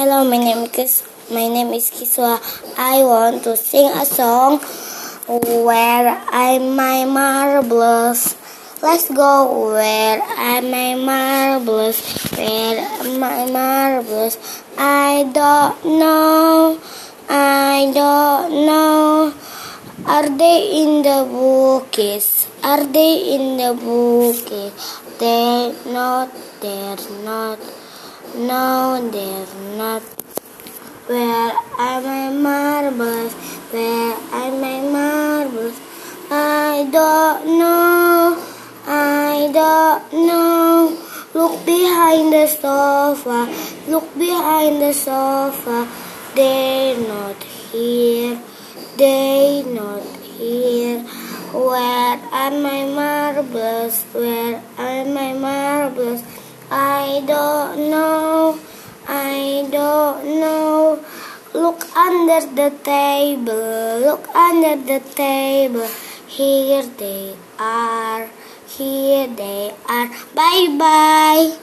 Hello, my name is my name is Kiswah. I want to sing a song where I'm my marbles. Let's go where I'm my marbles. Where my marbles? I don't know. I don't know. Are they in the bookies? Are they in the bookies? They're not. They're not. No, they're not. Where are my marbles? Where are my marbles? I don't know. I don't know. Look behind the sofa. Look behind the sofa. They're not here. They're not here. Where are my marbles? Where are my marbles? I don't know. I don't know. Look under the table. Look under the table. Here they are. Here they are. Bye bye.